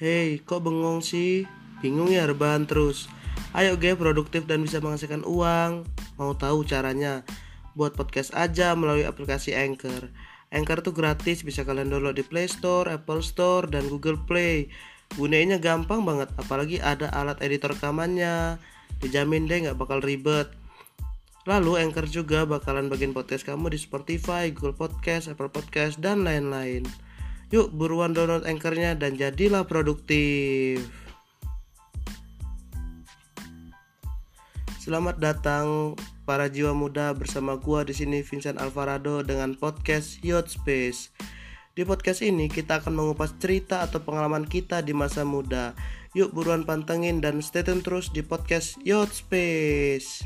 Hei, kok bengong sih? Bingung ya rebahan terus? Ayo ge produktif dan bisa menghasilkan uang. Mau tahu caranya? Buat podcast aja melalui aplikasi Anchor. Anchor tuh gratis, bisa kalian download di Play Store, Apple Store, dan Google Play. Gunainnya gampang banget, apalagi ada alat editor rekamannya. Dijamin deh nggak bakal ribet. Lalu Anchor juga bakalan bagian podcast kamu di Spotify, Google Podcast, Apple Podcast, dan lain-lain. Yuk buruan download Anchornya dan jadilah produktif. Selamat datang para jiwa muda bersama gua di sini Vincent Alvarado dengan podcast Yacht Space. Di podcast ini kita akan mengupas cerita atau pengalaman kita di masa muda. Yuk buruan pantengin dan stay tune terus di podcast Yacht Space.